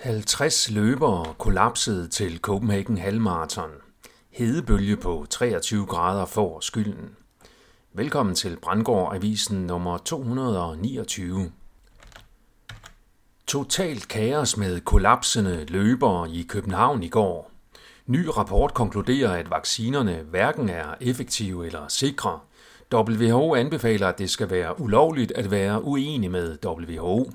50 løbere kollapsede til Copenhagen Halmarathon. Hedebølge på 23 grader får skylden. Velkommen til Brandgård Avisen nummer 229. Totalt kaos med kollapsende løbere i København i går. Ny rapport konkluderer, at vaccinerne hverken er effektive eller sikre. WHO anbefaler, at det skal være ulovligt at være uenig med WHO.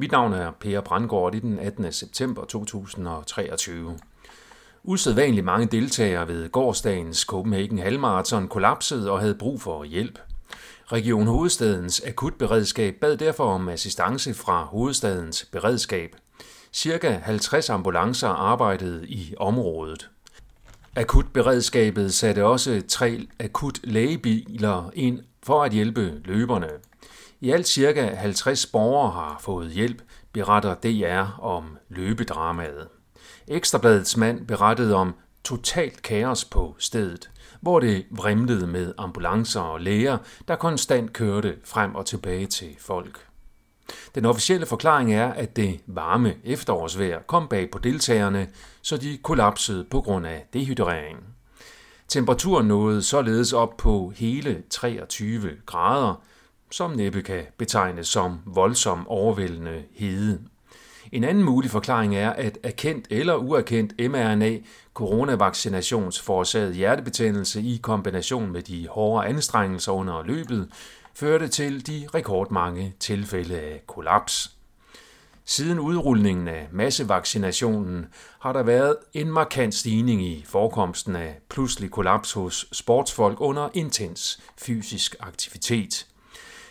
Mit navn er Per Brandgaard, det er den 18. september 2023. Usædvanligt mange deltagere ved gårdsdagens Copenhagen Halmarathon kollapsede og havde brug for hjælp. Region Hovedstadens akutberedskab bad derfor om assistance fra Hovedstadens beredskab. Cirka 50 ambulancer arbejdede i området. Akutberedskabet satte også tre akut lægebiler ind for at hjælpe løberne. I alt cirka 50 borgere har fået hjælp, beretter DR om løbedramaet. Ekstrabladets mand berettede om totalt kaos på stedet, hvor det vrimlede med ambulancer og læger, der konstant kørte frem og tilbage til folk. Den officielle forklaring er, at det varme efterårsvejr kom bag på deltagerne, så de kollapsede på grund af dehydrering. Temperaturen nåede således op på hele 23 grader, som næppe kan betegnes som voldsom overvældende hede. En anden mulig forklaring er, at erkendt eller uerkendt mRNA coronavaccinations forårsaget hjertebetændelse i kombination med de hårde anstrengelser under løbet førte til de rekordmange tilfælde af kollaps. Siden udrulningen af massevaccinationen har der været en markant stigning i forekomsten af pludselig kollaps hos sportsfolk under intens fysisk aktivitet.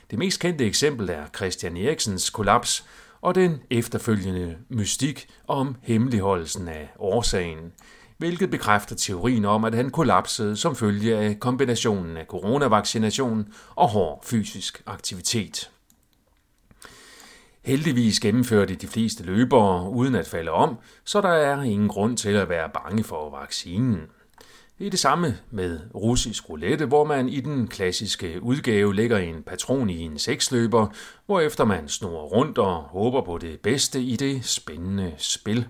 Det mest kendte eksempel er Christian Eriksens kollaps og den efterfølgende mystik om hemmeligholdelsen af årsagen, hvilket bekræfter teorien om, at han kollapsede som følge af kombinationen af coronavaccination og hård fysisk aktivitet. Heldigvis gennemførte de fleste løbere uden at falde om, så der er ingen grund til at være bange for vaccinen. Det er det samme med russisk roulette, hvor man i den klassiske udgave lægger en patron i en seksløber, hvorefter man snor rundt og håber på det bedste i det spændende spil.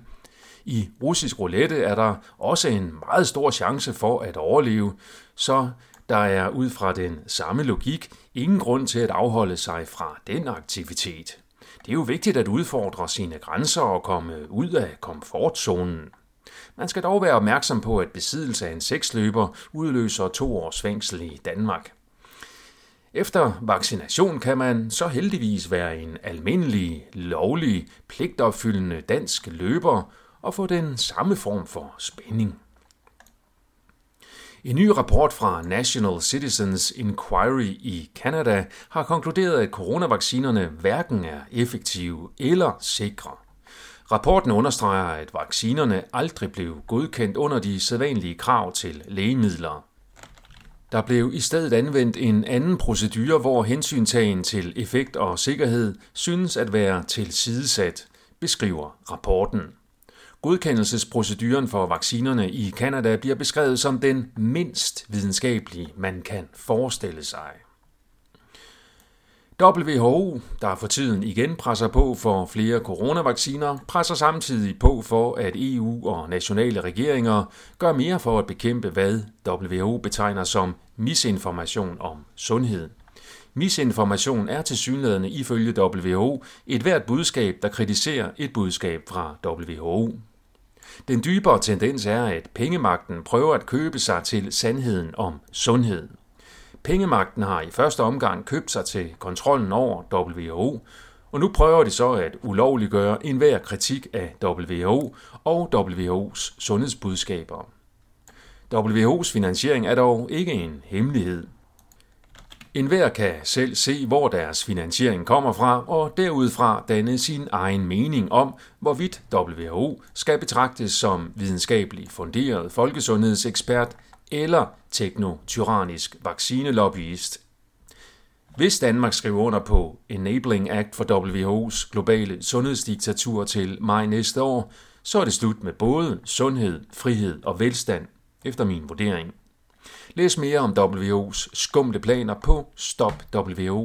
I russisk roulette er der også en meget stor chance for at overleve, så der er ud fra den samme logik ingen grund til at afholde sig fra den aktivitet. Det er jo vigtigt at udfordre sine grænser og komme ud af komfortzonen. Man skal dog være opmærksom på, at besiddelse af en seksløber udløser to års fængsel i Danmark. Efter vaccination kan man så heldigvis være en almindelig, lovlig, pligtopfyldende dansk løber og få den samme form for spænding. En ny rapport fra National Citizens Inquiry i Canada har konkluderet, at coronavaccinerne hverken er effektive eller sikre. Rapporten understreger, at vaccinerne aldrig blev godkendt under de sædvanlige krav til lægemidler. Der blev i stedet anvendt en anden procedure, hvor hensyntagen til effekt og sikkerhed synes at være tilsidesat, beskriver rapporten. Godkendelsesproceduren for vaccinerne i Kanada bliver beskrevet som den mindst videnskabelige, man kan forestille sig. WHO, der for tiden igen presser på for flere coronavacciner, presser samtidig på for, at EU og nationale regeringer gør mere for at bekæmpe, hvad WHO betegner som misinformation om sundhed. Misinformation er til synlædende ifølge WHO et hvert budskab, der kritiserer et budskab fra WHO. Den dybere tendens er, at pengemagten prøver at købe sig til sandheden om sundhed. Pengemagten har i første omgang købt sig til kontrollen over WHO, og nu prøver de så at ulovliggøre enhver kritik af WHO og WHO's sundhedsbudskaber. WHO's finansiering er dog ikke en hemmelighed. En hver kan selv se, hvor deres finansiering kommer fra, og derudfra danne sin egen mening om, hvorvidt WHO skal betragtes som videnskabeligt funderet folkesundhedsekspert eller teknotyrannisk vaccinelobbyist. Hvis Danmark skriver under på Enabling Act for WHO's globale sundhedsdiktatur til maj næste år, så er det slut med både sundhed, frihed og velstand, efter min vurdering. Læs mere om WHO's skumle planer på stopwho.dk.